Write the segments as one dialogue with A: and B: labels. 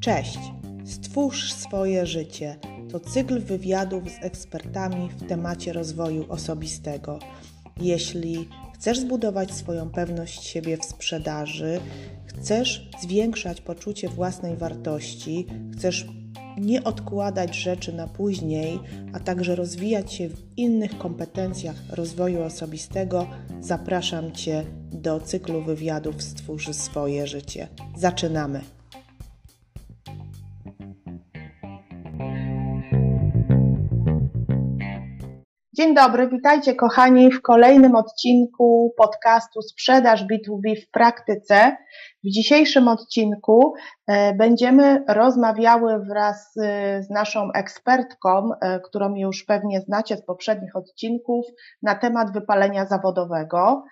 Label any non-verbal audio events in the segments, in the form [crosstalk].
A: Cześć! Stwórz swoje życie. To cykl wywiadów z ekspertami w temacie rozwoju osobistego. Jeśli chcesz zbudować swoją pewność siebie w sprzedaży, chcesz zwiększać poczucie własnej wartości, chcesz nie odkładać rzeczy na później, a także rozwijać się w innych kompetencjach rozwoju osobistego, zapraszam Cię do cyklu wywiadów Stwórz swoje życie. Zaczynamy! Dzień dobry, witajcie kochani w kolejnym odcinku podcastu Sprzedaż B2B w praktyce. W dzisiejszym odcinku e, będziemy rozmawiały wraz z naszą ekspertką, e, którą już pewnie znacie z poprzednich odcinków, na temat wypalenia zawodowego.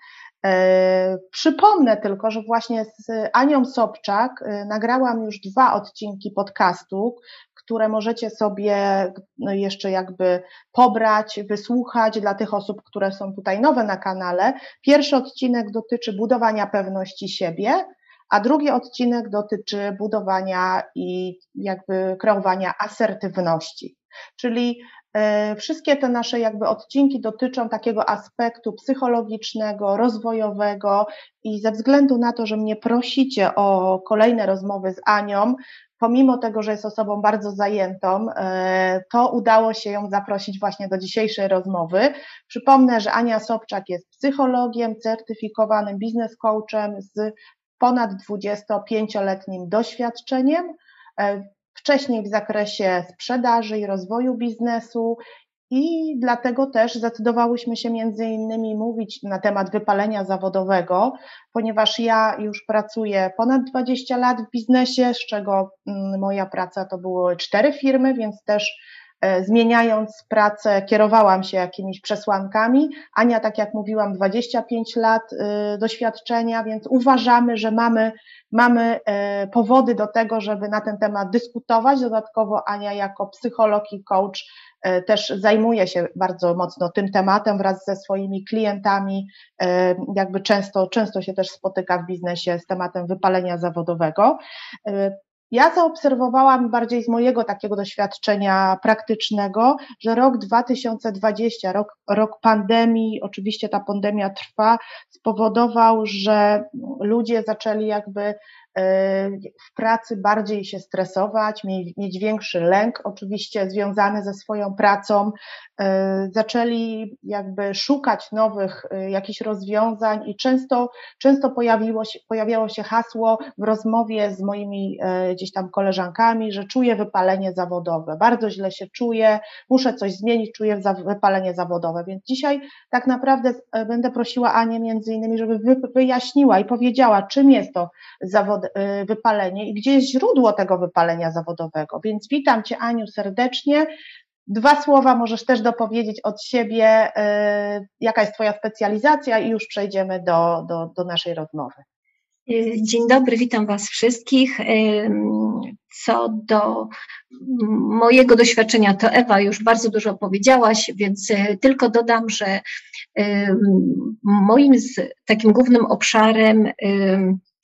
A: E, przypomnę tylko, że właśnie z Anią Sobczak nagrałam już dwa odcinki podcastu, które możecie sobie no, jeszcze jakby pobrać, wysłuchać dla tych osób, które są tutaj nowe na kanale. Pierwszy odcinek dotyczy budowania pewności siebie, a drugi odcinek dotyczy budowania i jakby kreowania asertywności. Czyli Wszystkie te nasze jakby odcinki dotyczą takiego aspektu psychologicznego, rozwojowego i ze względu na to, że mnie prosicie o kolejne rozmowy z Anią, pomimo tego, że jest osobą bardzo zajętą, e, to udało się ją zaprosić właśnie do dzisiejszej rozmowy. Przypomnę, że Ania Sobczak jest psychologiem, certyfikowanym biznes coachem z ponad 25-letnim doświadczeniem. Wcześniej w zakresie sprzedaży i rozwoju biznesu, i dlatego też zdecydowałyśmy się między innymi mówić na temat wypalenia zawodowego, ponieważ ja już pracuję ponad 20 lat w biznesie, z czego mm, moja praca to były cztery firmy, więc też zmieniając pracę kierowałam się jakimiś przesłankami. Ania, tak jak mówiłam, 25 lat y, doświadczenia, więc uważamy, że mamy, mamy e, powody do tego, żeby na ten temat dyskutować. Dodatkowo Ania jako psycholog i coach E, też zajmuje się bardzo mocno tym tematem wraz ze swoimi klientami, e, jakby często, często się też spotyka w biznesie z tematem wypalenia zawodowego. Ja zaobserwowałam bardziej z mojego takiego doświadczenia praktycznego, że rok 2020, rok, rok pandemii, oczywiście ta pandemia trwa, spowodował, że ludzie zaczęli jakby w pracy bardziej się stresować, mieć większy lęk, oczywiście związany ze swoją pracą, e, zaczęli jakby szukać nowych e, jakichś rozwiązań i często, często pojawiło się, pojawiało się hasło w rozmowie z moimi e, gdzieś tam koleżankami, że czuję wypalenie zawodowe, bardzo źle się czuję, muszę coś zmienić, czuję wypalenie zawodowe, więc dzisiaj tak naprawdę będę prosiła Anię między innymi, żeby wyjaśniła i powiedziała, czym jest to zawod Y, wypalenie i gdzie jest źródło tego wypalenia zawodowego. Więc witam Cię, Aniu, serdecznie. Dwa słowa możesz też dopowiedzieć od siebie, y, jaka jest Twoja specjalizacja i już przejdziemy do, do, do naszej rozmowy.
B: Y, dzień dobry, witam Was wszystkich. Co do mojego doświadczenia, to Ewa już bardzo dużo powiedziałaś, więc tylko dodam, że moim takim głównym obszarem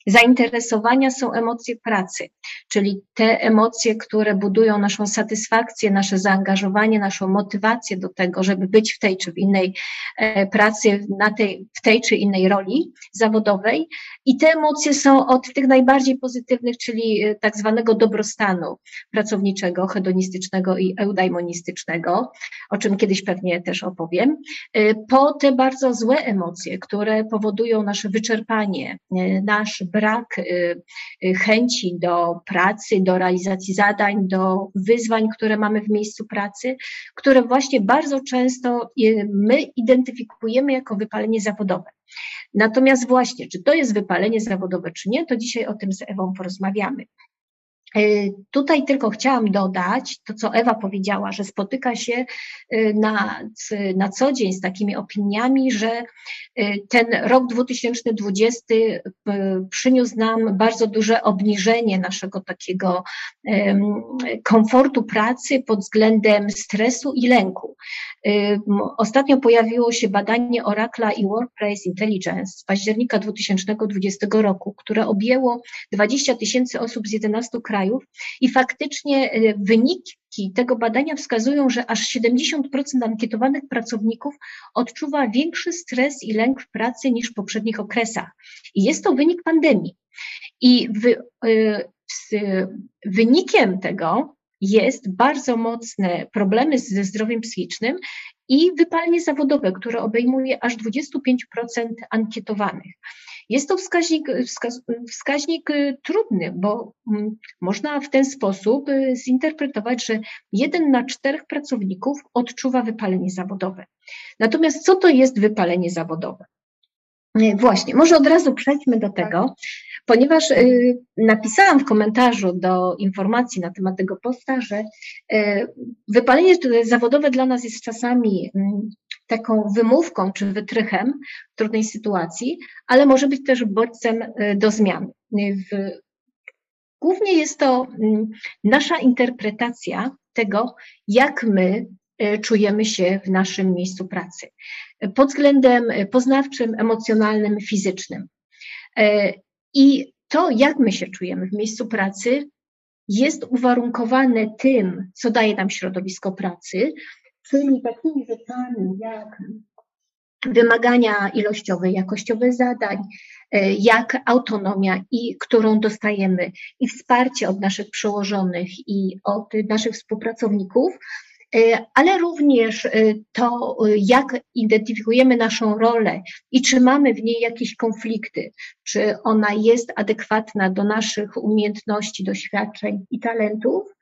B: Zainteresowania są emocje pracy, czyli te emocje, które budują naszą satysfakcję, nasze zaangażowanie, naszą motywację do tego, żeby być w tej czy w innej e, pracy, na tej, w tej czy innej roli zawodowej. I te emocje są od tych najbardziej pozytywnych, czyli e, tak zwanego dobrostanu pracowniczego, hedonistycznego i eudaimonistycznego, o czym kiedyś pewnie też opowiem, e, po te bardzo złe emocje, które powodują nasze wyczerpanie, nasz brak y, y, chęci do pracy, do realizacji zadań, do wyzwań, które mamy w miejscu pracy, które właśnie bardzo często y, my identyfikujemy jako wypalenie zawodowe. Natomiast właśnie, czy to jest wypalenie zawodowe, czy nie, to dzisiaj o tym z Ewą porozmawiamy. Tutaj tylko chciałam dodać to, co Ewa powiedziała, że spotyka się na, na co dzień z takimi opiniami, że ten rok 2020 przyniósł nam bardzo duże obniżenie naszego takiego komfortu pracy pod względem stresu i lęku. Ostatnio pojawiło się badanie Oracla i Workplace Intelligence z października 2020 roku, które objęło 20 tysięcy osób z 11 krajów i faktycznie y, wyniki tego badania wskazują, że aż 70% ankietowanych pracowników odczuwa większy stres i lęk w pracy niż w poprzednich okresach. I jest to wynik pandemii. I w, y, wynikiem tego jest bardzo mocne problemy ze zdrowiem psychicznym i wypalenie zawodowe, które obejmuje aż 25% ankietowanych. Jest to wskaźnik, wskaz, wskaźnik y, trudny, bo mm, można w ten sposób y, zinterpretować, że jeden na czterech pracowników odczuwa wypalenie zawodowe. Natomiast co to jest wypalenie zawodowe? Y, właśnie, może od razu przejdźmy do tego, ponieważ napisałam w komentarzu do informacji na temat tego posta, że wypalenie zawodowe dla nas jest czasami mm, taką wymówką czy wytrychem w trudnej sytuacji, ale może być też bodźcem y, do zmian. W, głównie jest to mm, nasza interpretacja tego, jak my y, czujemy się w naszym miejscu pracy pod względem poznawczym, emocjonalnym, fizycznym. Y, I to, jak my się czujemy w miejscu pracy, jest uwarunkowane tym, co daje nam środowisko pracy, czyli takimi rzeczami jak wymagania ilościowe, jakościowe zadań, e, jak autonomia, i którą dostajemy, i wsparcie od naszych przełożonych i od naszych współpracowników, e, ale również e, to, jak identyfikujemy naszą rolę i czy mamy w niej jakieś konflikty, czy ona jest adekwatna do naszych umiejętności, doświadczeń i talentów,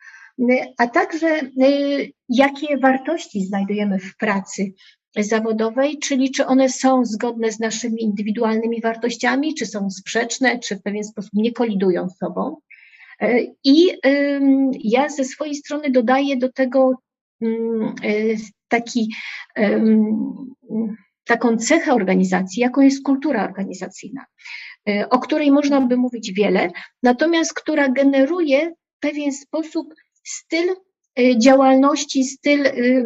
B: a także y, jakie wartości znajdujemy w pracy zawodowej, czyli czy one są zgodne z naszymi indywidualnymi wartościami, czy są sprzeczne, czy w pewien sposób nie kolidują z sobą. Y, I ja ze swojej strony dodaję do tego y, taki, taką cechę organizacji, jaką jest kultura organizacyjna, o której można by mówić wiele, natomiast która generuje w pewien sposób styl y, działalności, styl y,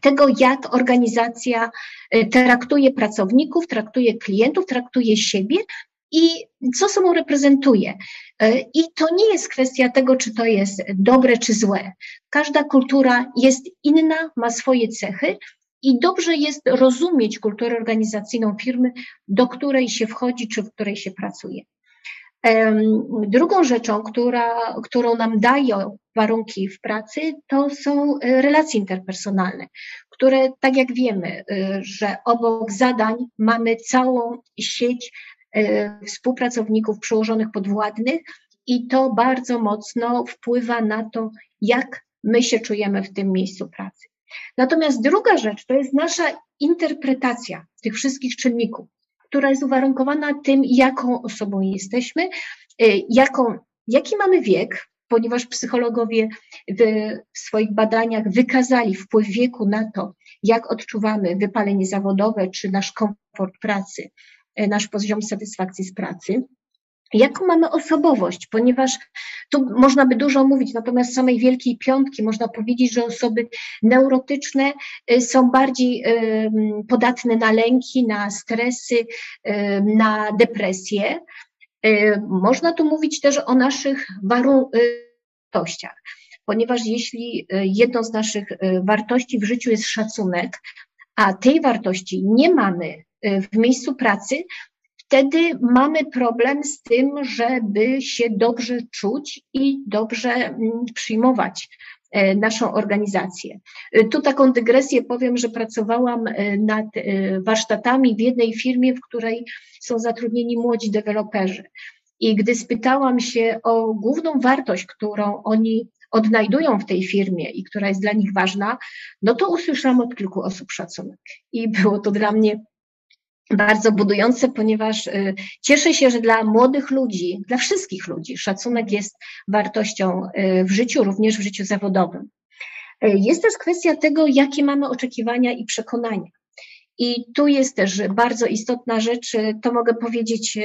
B: tego, jak organizacja y, traktuje pracowników, traktuje klientów, traktuje siebie i co sobą reprezentuje. I to nie jest kwestia tego, czy to jest dobre czy złe. Każda kultura jest inna, ma swoje cechy i dobrze jest rozumieć kulturę organizacyjną firmy, do której się wchodzi czy w której się pracuje. Drugą rzeczą, która, którą nam dają warunki w pracy, to są e, relacje interpersonalne, które, tak jak wiemy, e, że obok zadań mamy całą sieć e, współpracowników przełożonych podwładnych i to bardzo mocno wpływa na to, jak my się czujemy w tym miejscu pracy. Natomiast druga rzecz to jest nasza interpretacja tych wszystkich czynników która jest uwarunkowana tym, jaką osobą jesteśmy, y, jaką, jaki mamy wiek, ponieważ psychologowie w, swoich badaniach wykazali wpływ wieku na to, jak odczuwamy wypalenie zawodowe czy nasz komfort pracy, y, nasz poziom satysfakcji z pracy. Jaką mamy osobowość, ponieważ tu można by dużo mówić, natomiast samej Wielkiej Piątki można powiedzieć, że osoby neurotyczne y, są bardziej podatne na lęki, na stresy, na depresję. Y, można tu mówić też o naszych wartościach, ponieważ jeśli y, jedną z naszych wartości w życiu jest szacunek, a tej wartości nie mamy w miejscu pracy, wtedy mamy problem z tym, żeby się dobrze czuć i dobrze mm, przyjmować e, naszą organizację. E, tu taką dygresję powiem, że pracowałam e, nad warsztatami w jednej firmie, w której są zatrudnieni młodzi deweloperzy. I gdy spytałam się o główną wartość, którą oni odnajdują w tej firmie i która jest dla nich ważna, no to usłyszałam od kilku osób szacunek. I było to dla mnie bardzo budujące, ponieważ y, cieszę się, że dla młodych ludzi, dla wszystkich ludzi, szacunek jest wartością y, w życiu, również w życiu zawodowym. Y, jest też kwestia tego, jakie mamy oczekiwania i przekonania. I tu jest też bardzo istotna rzecz, to mogę powiedzieć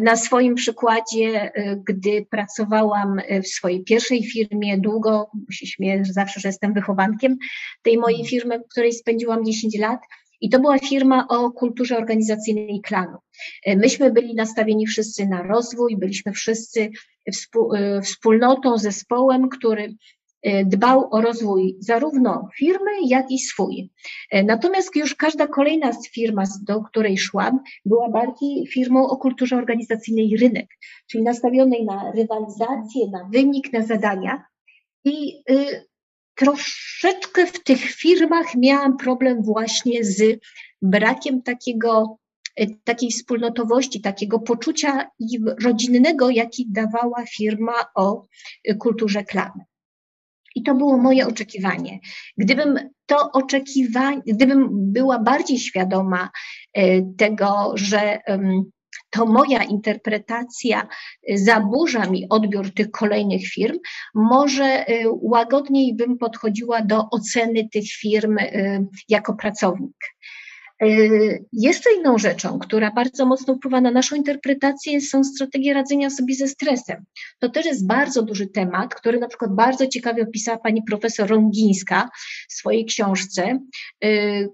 B: na swoim przykładzie, gdy pracowałam w swojej pierwszej firmie długo, się śmieję zawsze, że jestem wychowankiem tej mojej firmy, w której spędziłam 10 lat. I to była firma o kulturze organizacyjnej klanu. E, myśmy byli nastawieni wszyscy na rozwój, byliśmy wszyscy e, wspólnotą, zespołem, który e, dbał o rozwój zarówno firmy, jak i swój. Natomiast już każda kolejna firma, do której szłam, była bardziej firmą o kulturze organizacyjnej rynek, czyli nastawionej na rywalizację, na wynik, na zadania. I y, troszeczkę w tych firmach miałam problem właśnie z brakiem takiego, e, takiej wspólnotowości, takiego poczucia rodzinnego, jaki dawała firma o e, kulturze klanu. I to było moje oczekiwanie. Gdybym to oczekiwanie, gdybym była bardziej świadoma e, tego, że to moja interpretacja y, zaburza mi odbiór tych kolejnych firm, może y, łagodniej bym podchodziła do oceny tych firm y, jako pracownik. Y, jeszcze inną rzeczą, która bardzo mocno wpływa na naszą interpretację, są strategie radzenia sobie ze stresem. To też jest bardzo duży temat, który na przykład bardzo ciekawie opisała pani profesor Rągińska w swojej książce, y,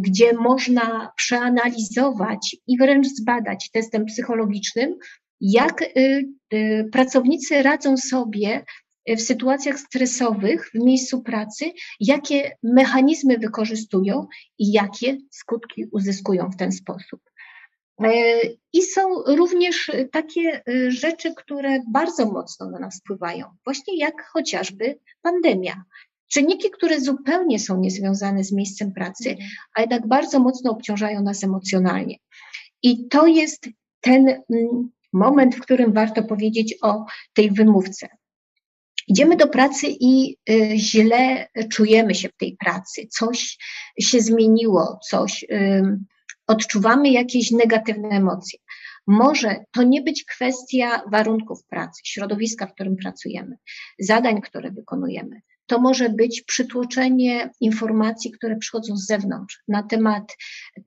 B: gdzie można przeanalizować i wręcz zbadać testem psychologicznym, jak y, pracownicy radzą sobie w sytuacjach stresowych w miejscu pracy, jakie mechanizmy wykorzystują i jakie skutki uzyskują w ten sposób. E, I są również takie e, rzeczy, które bardzo mocno na nas wpływają, właśnie jak chociażby pandemia. Czynniki, które zupełnie są niezwiązane z miejscem pracy, mhm. a jednak bardzo mocno obciążają nas emocjonalnie. I to jest ten mm, moment, w którym warto powiedzieć o tej wymówce. Idziemy do pracy i y, źle czujemy się w tej pracy, coś się zmieniło, coś, odczuwamy jakieś negatywne emocje. Może to nie być kwestia warunków pracy, środowiska, w którym pracujemy, zadań, które wykonujemy. To może być przytłoczenie informacji, które przychodzą z zewnątrz na temat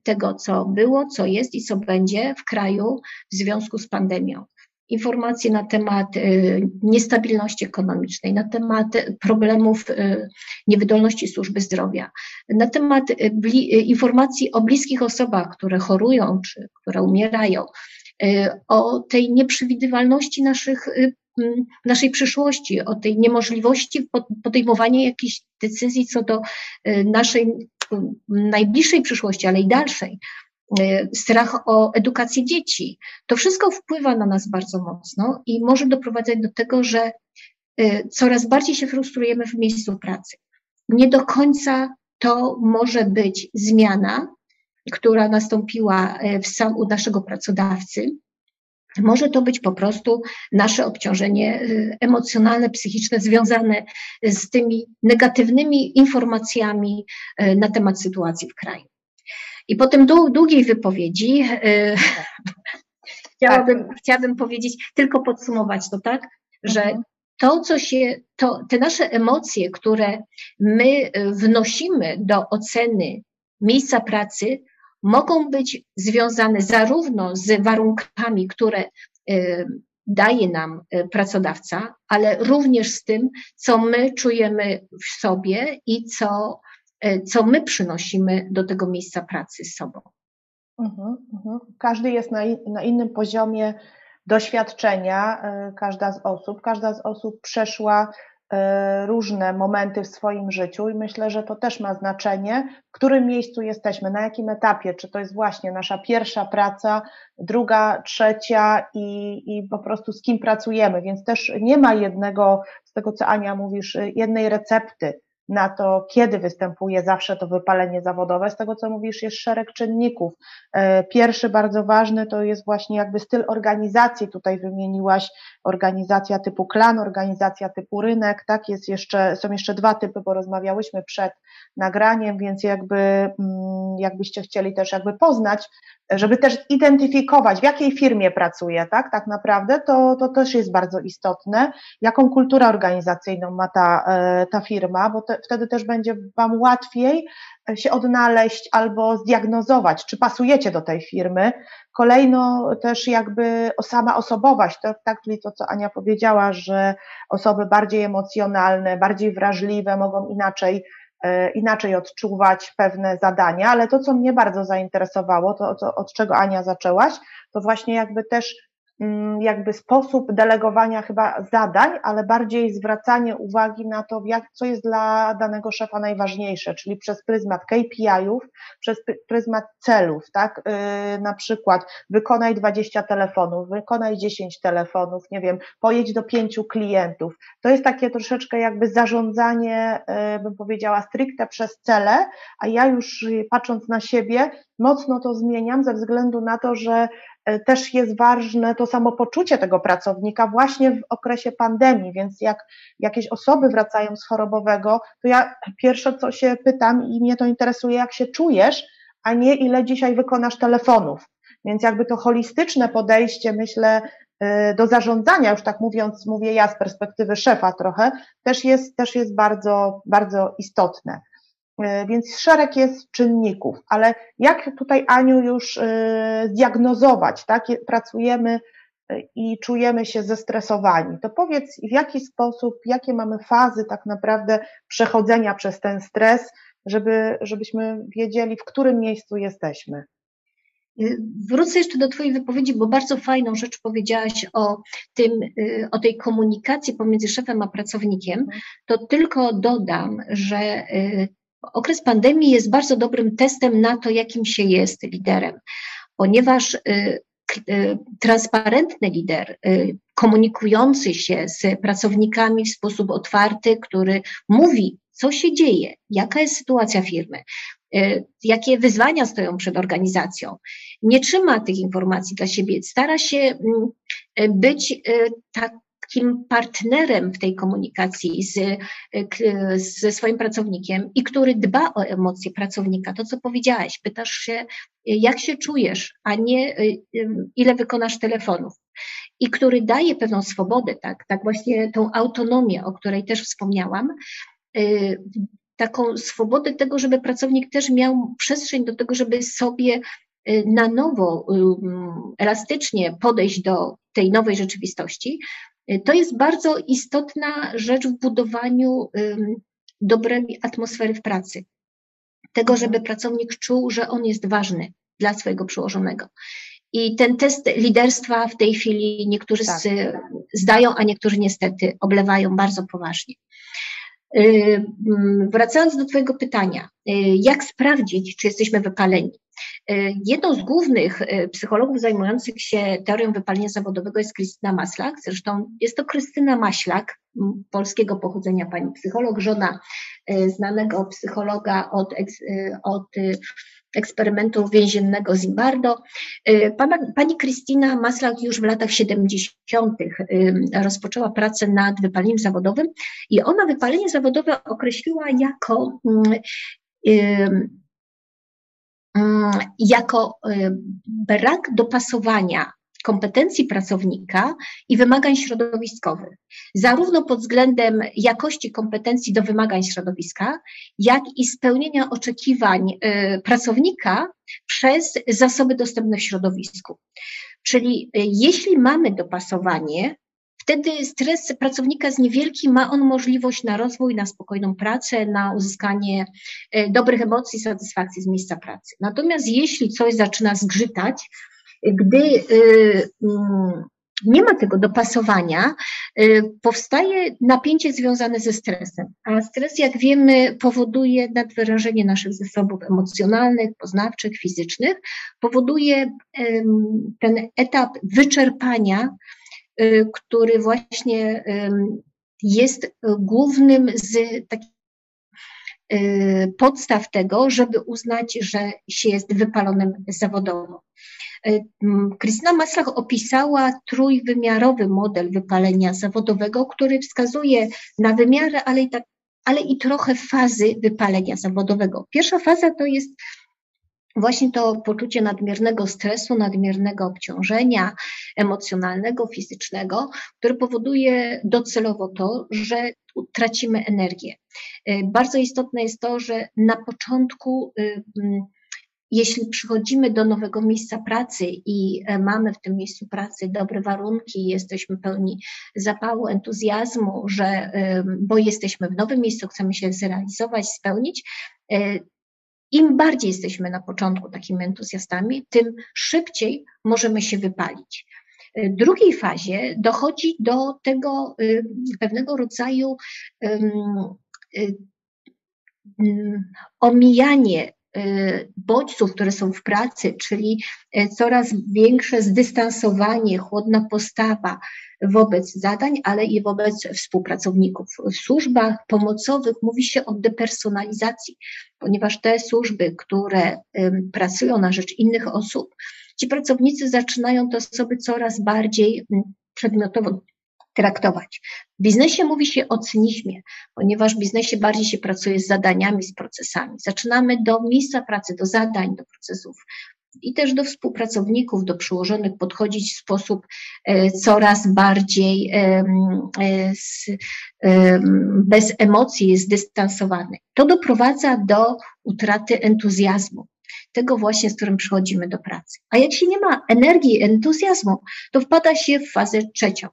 B: tego, co było, co jest i co będzie w kraju w związku z pandemią informacje na temat y, niestabilności ekonomicznej, na temat problemów y, niewydolności służby zdrowia, na temat y, informacji o bliskich osobach, które chorują czy które umierają, o tej nieprzewidywalności naszych, naszej przyszłości, o tej niemożliwości podejmowania jakichś decyzji co do naszej najbliższej przyszłości, ale i dalszej. Y, strach o edukację dzieci. To wszystko wpływa na nas bardzo mocno i może doprowadzać do tego, że y, coraz bardziej się frustrujemy w miejscu pracy. Nie do końca to może być zmiana, która nastąpiła y, w sam, u naszego pracodawcy. Może to być po prostu nasze obciążenie emocjonalne, psychiczne, związane z tymi negatywnymi informacjami na temat sytuacji w kraju. I po tym długiej wypowiedzi yy, [laughs] chciałabym, tak. chciałabym powiedzieć, tylko podsumować to tak, że mhm. to, co się, to, te nasze emocje, które my wnosimy do oceny miejsca pracy, mogą być związane zarówno z warunkami, które y, daje nam pracodawca, ale również z tym, co my czujemy w sobie i co E, co my przynosimy do tego miejsca pracy z sobą.
A: Mhm, mhm. Każdy jest na, na innym poziomie doświadczenia, e, każda z osób. Każda z osób przeszła e, różne momenty w swoim życiu i myślę, że to też ma znaczenie, w którym miejscu jesteśmy, na jakim etapie, czy to jest właśnie nasza pierwsza praca, druga, trzecia i, i po prostu z kim pracujemy, więc też nie ma jednego, z tego co Ania mówisz, jednej recepty na to, kiedy występuje zawsze to wypalenie zawodowe. Z tego, co mówisz, jest szereg czynników. E, pierwszy bardzo ważny to jest właśnie jakby styl organizacji. Tutaj wymieniłaś organizacja typu klan, organizacja typu rynek, tak? Jest jeszcze, są jeszcze dwa typy, bo rozmawiałyśmy przed nagraniem, więc jakby, mm, jakbyście chcieli też jakby poznać żeby też identyfikować, w jakiej firmie pracuje, tak, tak naprawdę, to, to też jest bardzo istotne, jaką kulturę organizacyjną ma ta, e, ta firma, bo te, wtedy też będzie Wam łatwiej się odnaleźć albo zdiagnozować, czy pasujecie do tej firmy. Kolejno też jakby sama osobowość, to, tak, czyli to, co Ania powiedziała, że osoby bardziej emocjonalne, bardziej wrażliwe mogą inaczej E, inaczej odczuwać pewne zadania, ale to, co mnie bardzo zainteresowało, to, to od czego Ania zaczęłaś, to właśnie jakby też jakby sposób delegowania chyba zadań, ale bardziej zwracanie uwagi na to, jak, co jest dla danego szefa najważniejsze, czyli przez pryzmat KPI-ów, przez pryzmat celów, tak? Yy, na przykład wykonaj 20 telefonów, wykonaj 10 telefonów, nie wiem, pojedź do pięciu klientów. To jest takie troszeczkę jakby zarządzanie, yy, bym powiedziała, stricte przez cele, a ja już patrząc na siebie, mocno to zmieniam ze względu na to, że też jest ważne to samopoczucie tego pracownika właśnie w okresie pandemii, więc jak jakieś osoby wracają z chorobowego, to ja pierwsze co się pytam i mnie to interesuje, jak się czujesz, a nie ile dzisiaj wykonasz telefonów. Więc jakby to holistyczne podejście, myślę, e, do zarządzania, już tak mówiąc, mówię ja z perspektywy szefa trochę, też jest, też jest bardzo, bardzo istotne. E, więc szereg jest czynników, ale jak tutaj Aniu już e, zdiagnozować, tak? Pracujemy e, i czujemy się zestresowani, to powiedz w jaki sposób, jakie mamy fazy tak naprawdę przechodzenia przez ten stres, żeby, żebyśmy wiedzieli, w którym miejscu jesteśmy.
B: Wrócę jeszcze do Twojej wypowiedzi, bo bardzo fajną rzecz powiedziałaś o tym, o tej komunikacji pomiędzy szefem a pracownikiem. To tylko dodam, że Okres pandemii jest bardzo dobrym testem na to, jakim się jest liderem, ponieważ y, y, transparentny lider, y, komunikujący się z pracownikami w sposób otwarty, który mówi, co się dzieje, jaka jest sytuacja firmy, jakie wyzwania stoją przed organizacją. Nie trzyma tych informacji dla siebie, stara się mm, być tak takim partnerem w tej komunikacji z, ze swoim pracownikiem i który dba o emocje pracownika. To, co powiedziałaś, pytasz się, jak się czujesz, a nie y, ile wykonasz telefonów. I który daje pewną swobodę, tak, tak właśnie tą autonomię, o której też wspomniałam, taką swobodę tego, żeby pracownik też miał przestrzeń do tego, żeby sobie na nowo, elastycznie podejść do tej nowej rzeczywistości, to jest bardzo istotna rzecz w budowaniu dobrej atmosfery w pracy. Tego, mhm. żeby pracownik czuł, że on jest ważny dla swojego przełożonego. I ten test liderstwa w tej chwili niektórzy tak. zdają, a niektórzy niestety oblewają bardzo poważnie. Y, wracając do Twojego pytania, y, jak sprawdzić, czy jesteśmy wypaleni? Y, jedną z głównych psychologów zajmujących się teorią wypalenia zawodowego jest Krystyna Maslak. Zresztą jest to Krystyna Maślak, polskiego pochodzenia pani psycholog, żona znanego psychologa od, od eksperymentu więziennego Zimbardo. Y, pani Krystyna Maslak już w latach 70. Y, rozpoczęła pracę nad wypaleniem zawodowym i ona wypalenie zawodowe określiła jako y, jako brak dopasowania kompetencji pracownika i wymagań środowiskowych, zarówno pod względem jakości kompetencji do wymagań środowiska, jak i spełnienia oczekiwań y, pracownika przez zasoby dostępne w środowisku. Czyli y, jeśli mamy dopasowanie, wtedy stres pracownika jest niewielki, ma on możliwość na rozwój, na spokojną pracę, na uzyskanie y, dobrych emocji, satysfakcji z miejsca pracy. Natomiast jeśli coś zaczyna zgrzytać, gdy y, mm, nie ma tego dopasowania, y, powstaje napięcie związane ze stresem. A stres, jak wiemy, powoduje nadwyrężenie naszych zasobów emocjonalnych, poznawczych, fizycznych, powoduje ten etap wyczerpania, y, który właśnie jest głównym z takich podstaw tego, żeby uznać, że się jest wypalonym zawodowo. E, Krystyna Maslach opisała trójwymiarowy model wypalenia zawodowego, który wskazuje na wymiary, ale i, tak, ale i trochę fazy wypalenia zawodowego. Pierwsza faza to jest właśnie to poczucie nadmiernego stresu, nadmiernego obciążenia emocjonalnego, fizycznego, które powoduje docelowo to, że tracimy energię. Y, bardzo istotne jest to, że na początku y, jeśli przychodzimy do nowego miejsca pracy i e, mamy w tym miejscu pracy dobre warunki, jesteśmy pełni zapału, entuzjazmu, że, bo jesteśmy w nowym miejscu, chcemy się zrealizować, spełnić, e, im bardziej jesteśmy na początku takimi entuzjastami, tym szybciej możemy się wypalić. W drugiej fazie dochodzi do tego pewnego rodzaju omijanie bodźców, które są w pracy, czyli y, coraz większe zdystansowanie, chłodna postawa wobec zadań, ale i wobec współpracowników. W służbach pomocowych mówi się o depersonalizacji, ponieważ te służby, które pracują na rzecz innych osób, ci pracownicy zaczynają te osoby coraz bardziej przedmiotowo traktować. W biznesie mówi się o cynizmie, ponieważ w biznesie bardziej się pracuje z zadaniami, z procesami. Zaczynamy do miejsca pracy, do zadań, do procesów i też do współpracowników, do przełożonych podchodzić w sposób e, coraz bardziej e, bez emocji, zdystansowany. To doprowadza do utraty entuzjazmu tego właśnie, z którym przychodzimy do pracy. A jak się nie ma energii, entuzjazmu, to wpada się w fazę trzecią.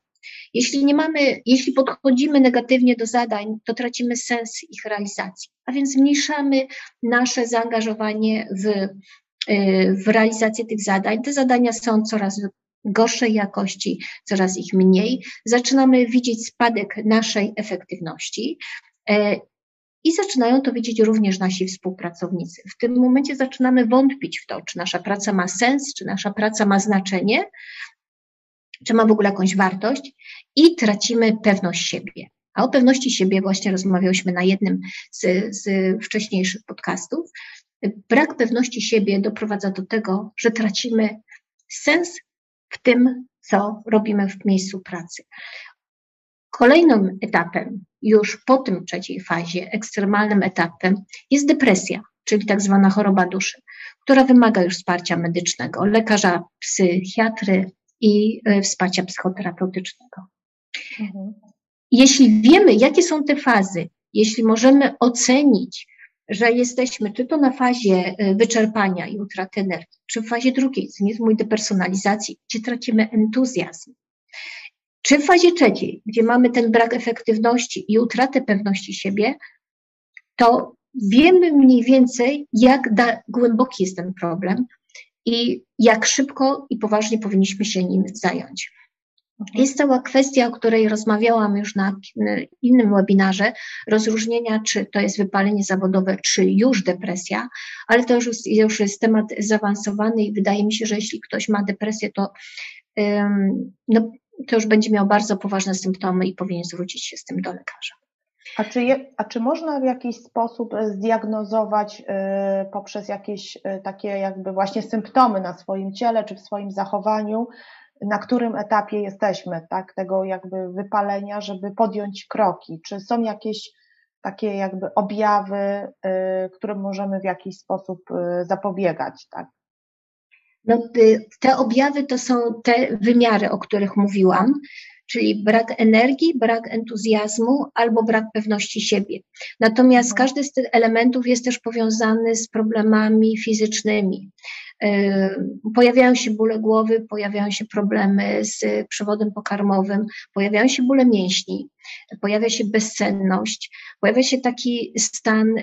B: Jeśli nie mamy, jeśli podchodzimy negatywnie do zadań, to tracimy sens ich realizacji, a więc zmniejszamy nasze zaangażowanie w, y, w realizację tych zadań. Te zadania są coraz gorszej jakości, coraz ich mniej. Zaczynamy widzieć spadek naszej efektywności. E, I zaczynają to widzieć również nasi współpracownicy. W tym momencie zaczynamy wątpić w to, czy nasza praca ma sens, czy nasza praca ma znaczenie, czy ma w ogóle jakąś wartość i tracimy pewność siebie. A o pewności siebie właśnie rozmawiałyśmy na jednym z, z wcześniejszych podcastów. Brak pewności siebie doprowadza do tego, że tracimy sens w tym, co robimy w miejscu pracy. Kolejnym etapem, już po tym trzeciej fazie, ekstremalnym etapem, jest depresja, czyli tak zwana choroba duszy, która wymaga już wsparcia medycznego, lekarza, psychiatry, i e, wsparcia psychoterapeutycznego. Mhm. Jeśli wiemy, jakie są te fazy, jeśli możemy ocenić, że jesteśmy czy to na fazie e, wyczerpania i utraty energii, czy w fazie drugiej, cynizmu i depersonalizacji, gdzie tracimy entuzjazm, czy w fazie trzeciej, gdzie mamy ten brak efektywności i utratę pewności siebie, to wiemy mniej więcej, jak głęboki jest ten problem, i jak szybko i poważnie powinniśmy się nim zająć. Mhm. Jest cała kwestia, o której rozmawiałam już na innym webinarze, rozróżnienia, czy to jest wypalenie zawodowe, czy już depresja, ale to już jest, już jest temat zaawansowany i wydaje mi się, że jeśli ktoś ma depresję, to, no, to już będzie miał bardzo poważne symptomy i powinien zwrócić się z tym do lekarza.
A: A czy, je, a czy można w jakiś sposób e, zdiagnozować y, poprzez jakieś y, takie jakby właśnie symptomy na swoim ciele czy w swoim zachowaniu, na którym etapie jesteśmy, tak, tego jakby wypalenia, żeby podjąć kroki? Czy są jakieś takie jakby objawy, y, którym możemy w jakiś sposób zapobiegać, tak?
B: No, te objawy to są te wymiary, o których mówiłam czyli brak energii, brak entuzjazmu albo brak pewności siebie. Natomiast mhm. każdy z tych elementów jest też powiązany z problemami fizycznymi. E, pojawiają się bóle głowy, pojawiają się problemy z przewodem pokarmowym, pojawiają się bóle mięśni, pojawia się bezsenność, pojawia się taki stan,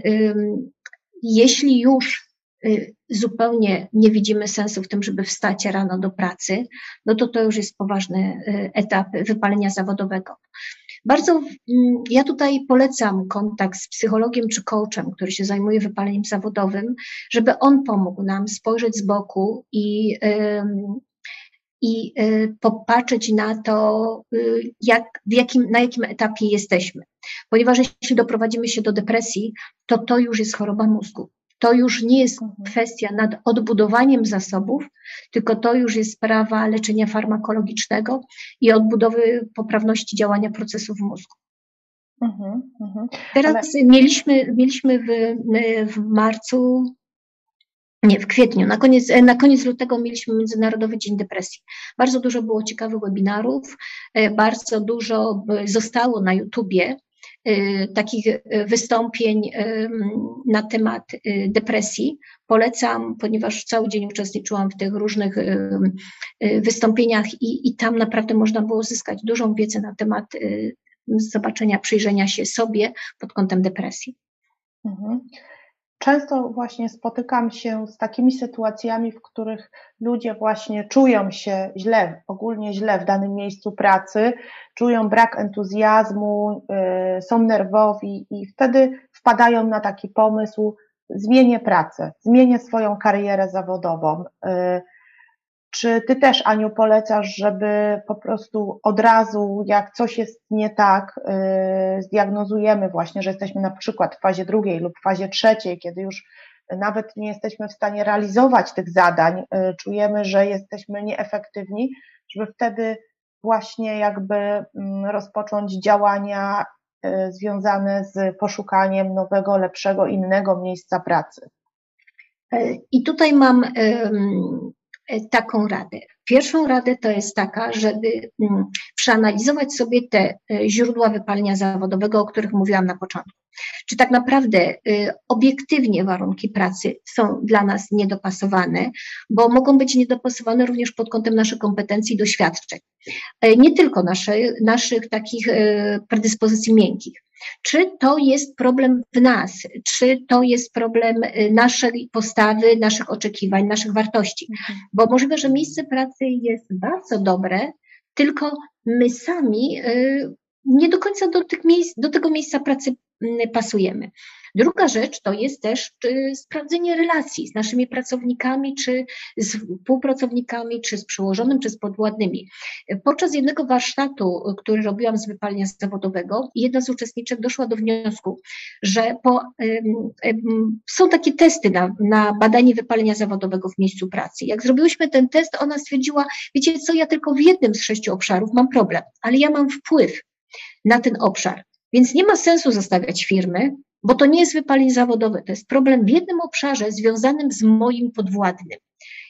B: jeśli już Y, zupełnie nie widzimy sensu w tym, żeby wstać rano do pracy, no to to już jest poważny y, etap wypalenia zawodowego. Bardzo mm, ja tutaj polecam kontakt z psychologiem czy coachem, który się zajmuje wypaleniem zawodowym, żeby on pomógł nam spojrzeć z boku i, i y, popatrzeć na to, jak, w jakim, na jakim etapie jesteśmy. Ponieważ jeśli doprowadzimy się do depresji, to to już jest choroba mózgu to już nie jest mhm. kwestia nad odbudowaniem zasobów, tylko to już jest sprawa leczenia farmakologicznego i odbudowy poprawności działania procesów w mózgu. Mhm, mhm. Teraz Ale... mieliśmy, mieliśmy w, w marcu nie, w kwietniu, na koniec, na koniec lutego mieliśmy Międzynarodowy Dzień Depresji. Bardzo dużo było ciekawych webinarów, e, bardzo dużo zostało na YouTubie takich wystąpień na temat depresji. Polecam, ponieważ cały dzień uczestniczyłam w tych różnych wystąpieniach i, i tam naprawdę można było uzyskać dużą wiedzę na temat zobaczenia, przyjrzenia się sobie pod kątem depresji. Mhm.
A: Często właśnie spotykam się z takimi sytuacjami, w których ludzie właśnie czują się źle, ogólnie źle w danym miejscu pracy, czują brak entuzjazmu, y, są nerwowi i wtedy wpadają na taki pomysł, zmienię pracę, zmienię swoją karierę zawodową. Y, czy ty też, Aniu, polecasz, żeby po prostu od razu, jak coś jest nie tak, yy, zdiagnozujemy właśnie, że jesteśmy na przykład w fazie drugiej lub fazie trzeciej, kiedy już nawet nie jesteśmy w stanie realizować tych zadań, yy, czujemy, że jesteśmy nieefektywni, żeby wtedy właśnie jakby yy, rozpocząć działania y, związane z poszukaniem nowego, lepszego, innego miejsca pracy.
B: I tutaj mam taką radę. Pierwszą radę to jest taka, żeby mm, przeanalizować sobie te e, źródła wypalenia zawodowego, o których mówiłam na początku. Czy tak naprawdę e, obiektywnie warunki pracy są dla nas niedopasowane, bo mogą być niedopasowane również pod kątem naszych kompetencji i doświadczeń. Nie tylko nasze, naszych takich predyspozycji miękkich. Czy to jest problem w nas? Czy to jest problem y, naszej postawy, naszych oczekiwań, naszych wartości? Mhm. Bo możliwe, że miejsce pracy jest bardzo dobre, tylko my sami y, nie do końca do, tych miejsc, do tego miejsca pracy pasujemy. Druga rzecz to jest też sprawdzenie relacji z naszymi pracownikami, czy z współpracownikami, czy z przełożonym, czy z podwładnymi. Podczas jednego warsztatu, który robiłam z wypalenia zawodowego, jedna z uczestniczek doszła do wniosku, że po, są takie testy na, na badanie wypalenia zawodowego w miejscu pracy. Jak zrobiłyśmy ten test, ona stwierdziła, wiecie co, ja tylko w jednym z sześciu obszarów mam problem, ale ja mam wpływ na ten obszar. Więc nie ma sensu zostawiać firmy, bo to nie jest wypalenie zawodowe, to jest problem w jednym obszarze związanym z moim podwładnym.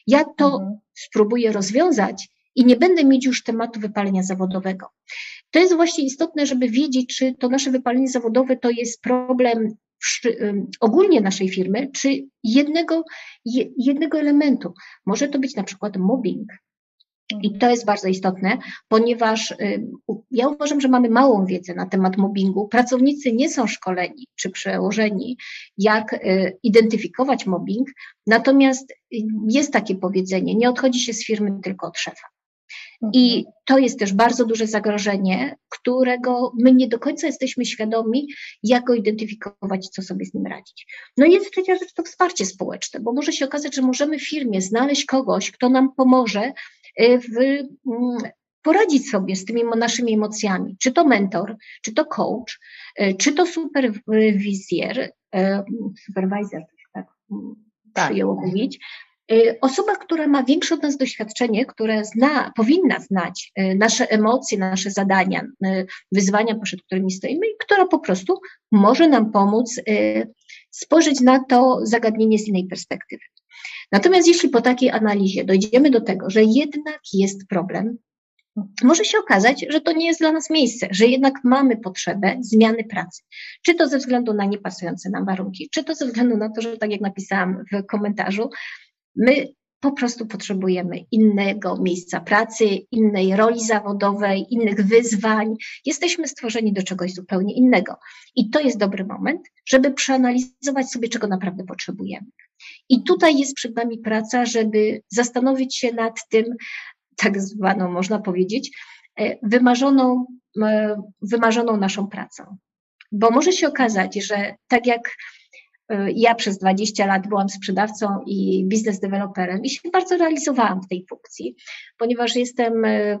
B: Ja to mhm. spróbuję rozwiązać i nie będę mieć już tematu wypalenia zawodowego. To jest właśnie istotne, żeby wiedzieć, czy to nasze wypalenie zawodowe to jest problem ogólnie naszej firmy, czy jednego, jednego elementu. Może to być na przykład mobbing, i to jest bardzo istotne, ponieważ y, ja uważam, że mamy małą wiedzę na temat mobbingu. Pracownicy nie są szkoleni czy przełożeni, jak y, identyfikować mobbing, natomiast y, jest takie powiedzenie: nie odchodzi się z firmy tylko od szefa. I mhm. to jest też bardzo duże zagrożenie, którego my nie do końca jesteśmy świadomi, jak go identyfikować, co sobie z nim radzić. No i jest trzecia rzecz, to wsparcie społeczne, bo może się okazać, że możemy w firmie znaleźć kogoś, kto nam pomoże w, mm, poradzić sobie z tymi naszymi emocjami. Czy to mentor, czy to coach, y, czy to superwizjer, y, supervisor, tak, mm, tak. przyjęło mówić. Osoba, która ma większe od nas doświadczenie, która zna, powinna znać nasze emocje, nasze zadania, wyzwania, przed którymi stoimy i która po prostu może nam pomóc spojrzeć na to zagadnienie z innej perspektywy. Natomiast jeśli po takiej analizie dojdziemy do tego, że jednak jest problem, może się okazać, że to nie jest dla nas miejsce, że jednak mamy potrzebę zmiany pracy. Czy to ze względu na niepasujące nam warunki, czy to ze względu na to, że tak jak napisałam w komentarzu, my po prostu potrzebujemy innego miejsca pracy, innej roli zawodowej, innych wyzwań. Jesteśmy stworzeni do czegoś zupełnie innego. I to jest dobry moment, żeby przeanalizować sobie, czego naprawdę potrzebujemy. I tutaj jest przed nami praca, żeby zastanowić się nad tym, tak zwaną, można powiedzieć, e, wymarzoną, e, wymarzoną naszą pracą. Bo może się okazać, że tak jak ja przez 20 lat byłam sprzedawcą i biznes deweloperem i się bardzo realizowałam w tej funkcji, ponieważ jestem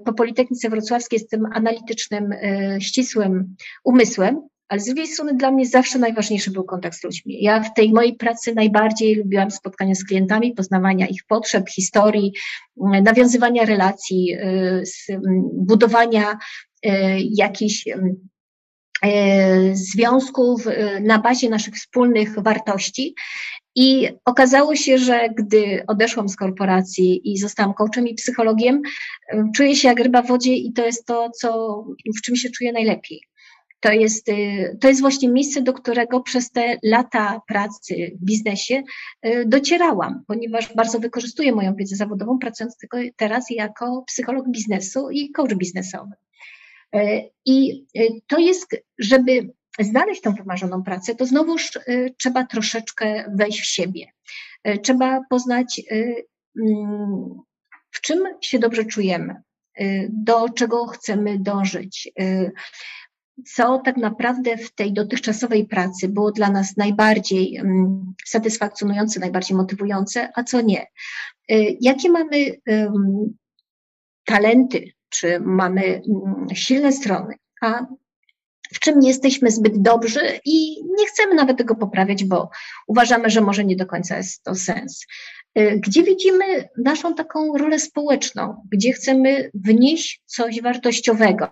B: po Politechnice Wrocławskiej, jestem analitycznym, ścisłym umysłem, ale z drugiej strony dla mnie zawsze najważniejszy był kontakt z ludźmi. Ja w tej mojej pracy najbardziej lubiłam spotkania z klientami, poznawania ich potrzeb, historii, nawiązywania relacji, y, budowania y, jakichś związków na bazie naszych wspólnych wartości. I okazało się, że gdy odeszłam z korporacji i zostałam coachem i psychologiem, czuję się jak ryba w wodzie i to jest to, co, w czym się czuję najlepiej. To jest, to jest właśnie miejsce, do którego przez te lata pracy w biznesie docierałam, ponieważ bardzo wykorzystuję moją wiedzę zawodową, pracując tylko teraz jako psycholog biznesu i coach biznesowy. Y, I to jest, żeby znaleźć tą wymarzoną pracę, to znowuż trzeba troszeczkę wejść w siebie. Trzeba poznać, mm, w czym się dobrze czujemy, do czego chcemy dążyć, co tak naprawdę w tej dotychczasowej pracy było dla nas najbardziej um, satysfakcjonujące, najbardziej motywujące, a co nie. Jakie mamy talenty, czy mamy um, silne strony, a w czym nie jesteśmy zbyt dobrzy i nie chcemy nawet tego poprawiać, bo uważamy, że może nie do końca jest to sens. Y, gdzie widzimy naszą taką rolę społeczną, gdzie chcemy wnieść coś wartościowego,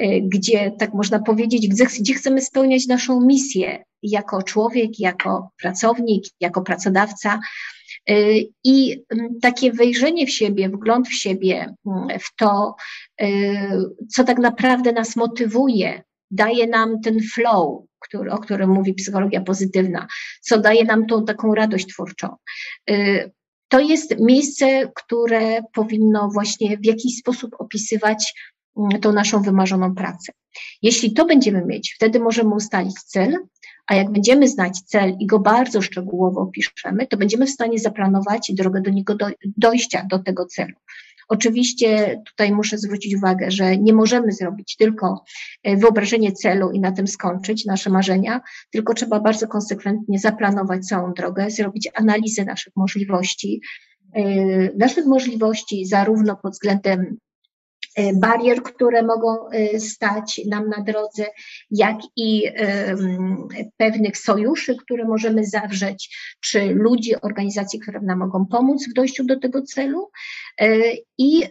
B: Y, gdzie, tak można powiedzieć, gdzie, gdzie chcemy spełniać naszą misję jako człowiek, jako pracownik, jako pracodawca. Y, I mm, takie wejrzenie w siebie, wgląd w siebie, mm, w to, y, co tak naprawdę nas motywuje, daje nam ten flow, który, o którym mówi psychologia pozytywna, co daje nam tą taką radość twórczą. To jest miejsce, które powinno właśnie w jakiś sposób opisywać tą naszą wymarzoną pracę. Jeśli to będziemy mieć, wtedy możemy ustalić cel, a jak będziemy znać cel i go bardzo szczegółowo opiszemy, to będziemy w stanie zaplanować drogę do niego do, dojścia do tego celu. Oczywiście tutaj muszę zwrócić uwagę, że nie możemy zrobić tylko e, wyobrażenie celu i na tym skończyć nasze marzenia, tylko trzeba bardzo konsekwentnie zaplanować całą drogę, zrobić analizę naszych możliwości, e, naszych możliwości zarówno pod względem barier, które mogą e, stać nam na drodze, jak i pewnych sojuszy, które możemy zawrzeć, czy ludzi, organizacji, które nam mogą pomóc w dojściu do tego celu. E, I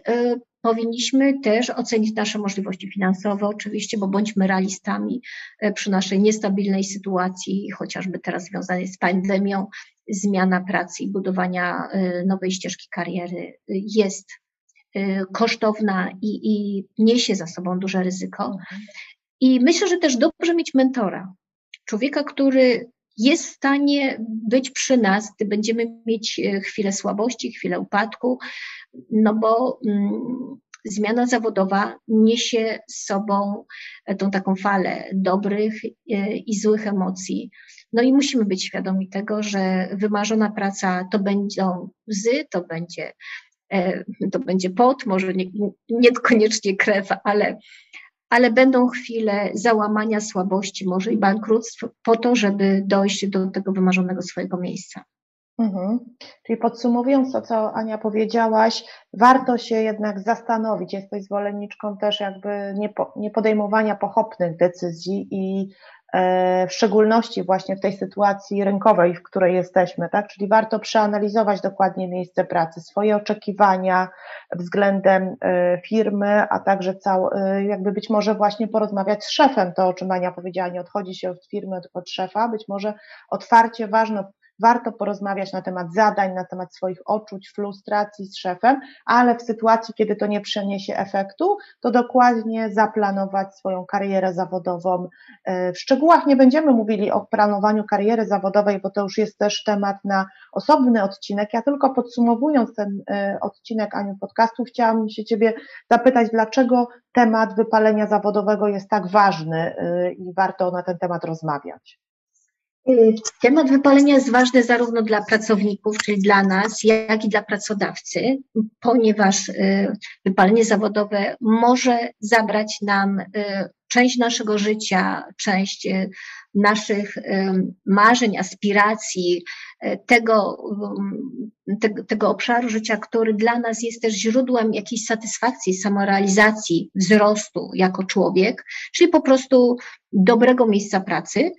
B: powinniśmy też ocenić nasze możliwości finansowe, oczywiście, bo bądźmy realistami przy naszej niestabilnej sytuacji, chociażby teraz związanej z pandemią, zmiana pracy i budowania nowej ścieżki kariery jest kosztowna i, i niesie za sobą duże ryzyko. Mhm. I myślę, że też dobrze mieć mentora, człowieka, który jest w stanie być przy nas, gdy będziemy mieć y, chwilę słabości, chwilę upadku, no bo mm, zmiana zawodowa niesie z sobą tą taką falę dobrych y, i złych emocji. No i musimy być świadomi tego, że wymarzona praca to będą łzy, to będzie to będzie pot, może nie, niekoniecznie krew, ale, ale będą chwile załamania, słabości, może i bankructw, po to, żeby dojść do tego wymarzonego swojego miejsca.
A: Mhm. Czyli podsumowując to, co Ania powiedziałaś, warto się jednak zastanowić. Jesteś zwolenniczką też jakby nie podejmowania pochopnych decyzji i E, w szczególności właśnie w tej sytuacji rynkowej, w której jesteśmy, tak? Czyli warto przeanalizować dokładnie miejsce pracy, swoje oczekiwania względem e, firmy, a także cał, e, jakby być może właśnie porozmawiać z szefem, to o czym Ania powiedziała, nie odchodzi się od firmy, od, od szefa, być może otwarcie ważne warto porozmawiać na temat zadań, na temat swoich odczuć, frustracji z szefem, ale w sytuacji, kiedy to nie przyniesie efektu, to dokładnie zaplanować swoją karierę zawodową. E, w szczegółach nie będziemy mówili o planowaniu kariery zawodowej, bo to już jest też temat na osobny odcinek. Ja tylko podsumowując ten e, odcinek Aniu podcastu, chciałam się Ciebie zapytać, dlaczego temat wypalenia zawodowego jest tak ważny e, i warto na ten temat rozmawiać.
B: Y, temat wypalenia jest ważny zarówno dla pracowników, czyli dla nas, jak i dla pracodawcy, ponieważ y, wypalenie zawodowe może zabrać nam y, część naszego życia, część naszych marzeń, aspiracji, tego, tego, tego obszaru życia, który dla nas jest też źródłem jakiejś satysfakcji, samorealizacji, wzrostu jako człowiek, czyli po prostu dobrego miejsca pracy.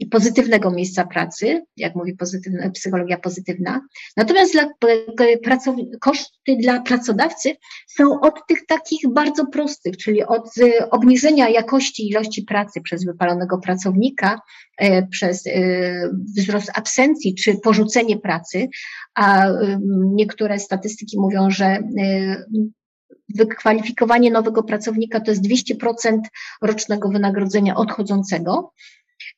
B: I pozytywnego miejsca pracy, jak mówi pozytywna, psychologia pozytywna. Natomiast dla, koszty dla pracodawcy są od tych takich bardzo prostych, czyli od obniżenia jakości ilości pracy przez wypalonego pracownika, e, przez e, wzrost absencji czy porzucenie pracy, a niektóre statystyki mówią, że e, wykwalifikowanie nowego pracownika to jest 200% rocznego wynagrodzenia odchodzącego.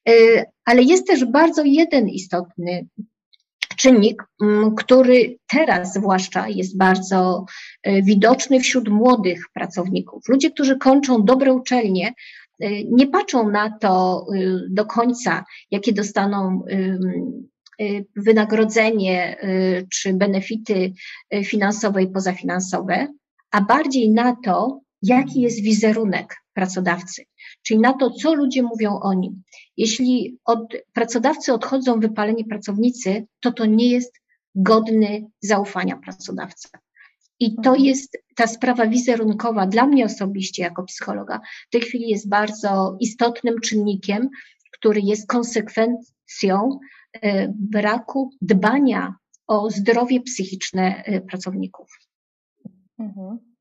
B: Y, ale jest też bardzo jeden istotny czynnik, mm, który teraz zwłaszcza jest bardzo y, widoczny wśród młodych pracowników. Ludzie, którzy kończą dobre uczelnie, y, nie patrzą na to do końca, jakie dostaną wynagrodzenie czy benefity finansowe i pozafinansowe, a bardziej na to, jaki jest wizerunek pracodawcy, czyli na to, co ludzie mówią o nim. Jeśli od pracodawcy odchodzą wypaleni pracownicy, to to nie jest godny zaufania pracodawca. I to jest ta sprawa wizerunkowa dla mnie osobiście jako psychologa w tej chwili jest bardzo istotnym czynnikiem, który jest konsekwencją e, braku dbania o zdrowie psychiczne e, pracowników. Mhm.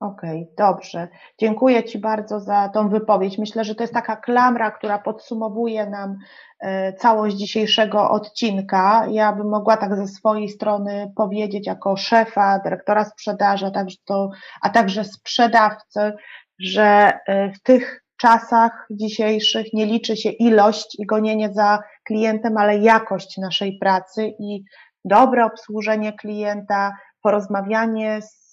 A: Okej, okay, dobrze. Dziękuję Ci bardzo za tą wypowiedź. Myślę, że to jest taka klamra, która podsumowuje nam e, całość dzisiejszego odcinka. Ja bym mogła tak ze swojej strony powiedzieć, jako szefa, dyrektora sprzedaży, a także, to, a także sprzedawcy, że e, w tych czasach dzisiejszych nie liczy się ilość i gonienie za klientem, ale jakość naszej pracy i dobre obsłużenie klienta, porozmawianie z,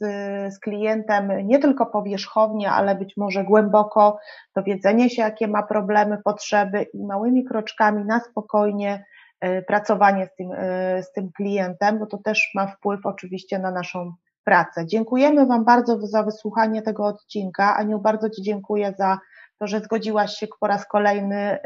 A: z klientem nie tylko powierzchownie, ale być może głęboko, dowiedzenie się, jakie ma problemy, potrzeby i małymi kroczkami na spokojnie e, pracowanie z tym, e, z tym klientem, bo to też ma wpływ oczywiście na naszą pracę. Dziękujemy Wam bardzo za wysłuchanie tego odcinka. Aniu, bardzo Ci dziękuję za to, że zgodziłaś się po raz kolejny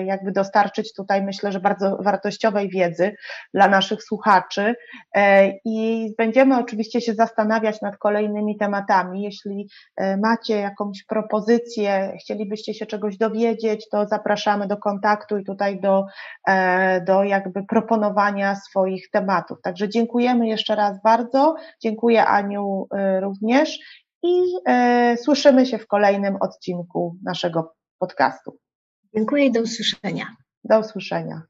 A: y, jakby dostarczyć tutaj, myślę, że bardzo wartościowej wiedzy dla naszych słuchaczy e, i będziemy oczywiście się zastanawiać nad kolejnymi tematami. Jeśli e, macie jakąś propozycję, chcielibyście się czegoś dowiedzieć, to zapraszamy do kontaktu i tutaj do, do jakby proponowania swoich tematów. Także dziękujemy jeszcze raz bardzo. Dziękuję Aniu również i e, słyszymy się w kolejnym odcinku naszego podcastu.
B: Dziękuję i do usłyszenia.
A: Do usłyszenia.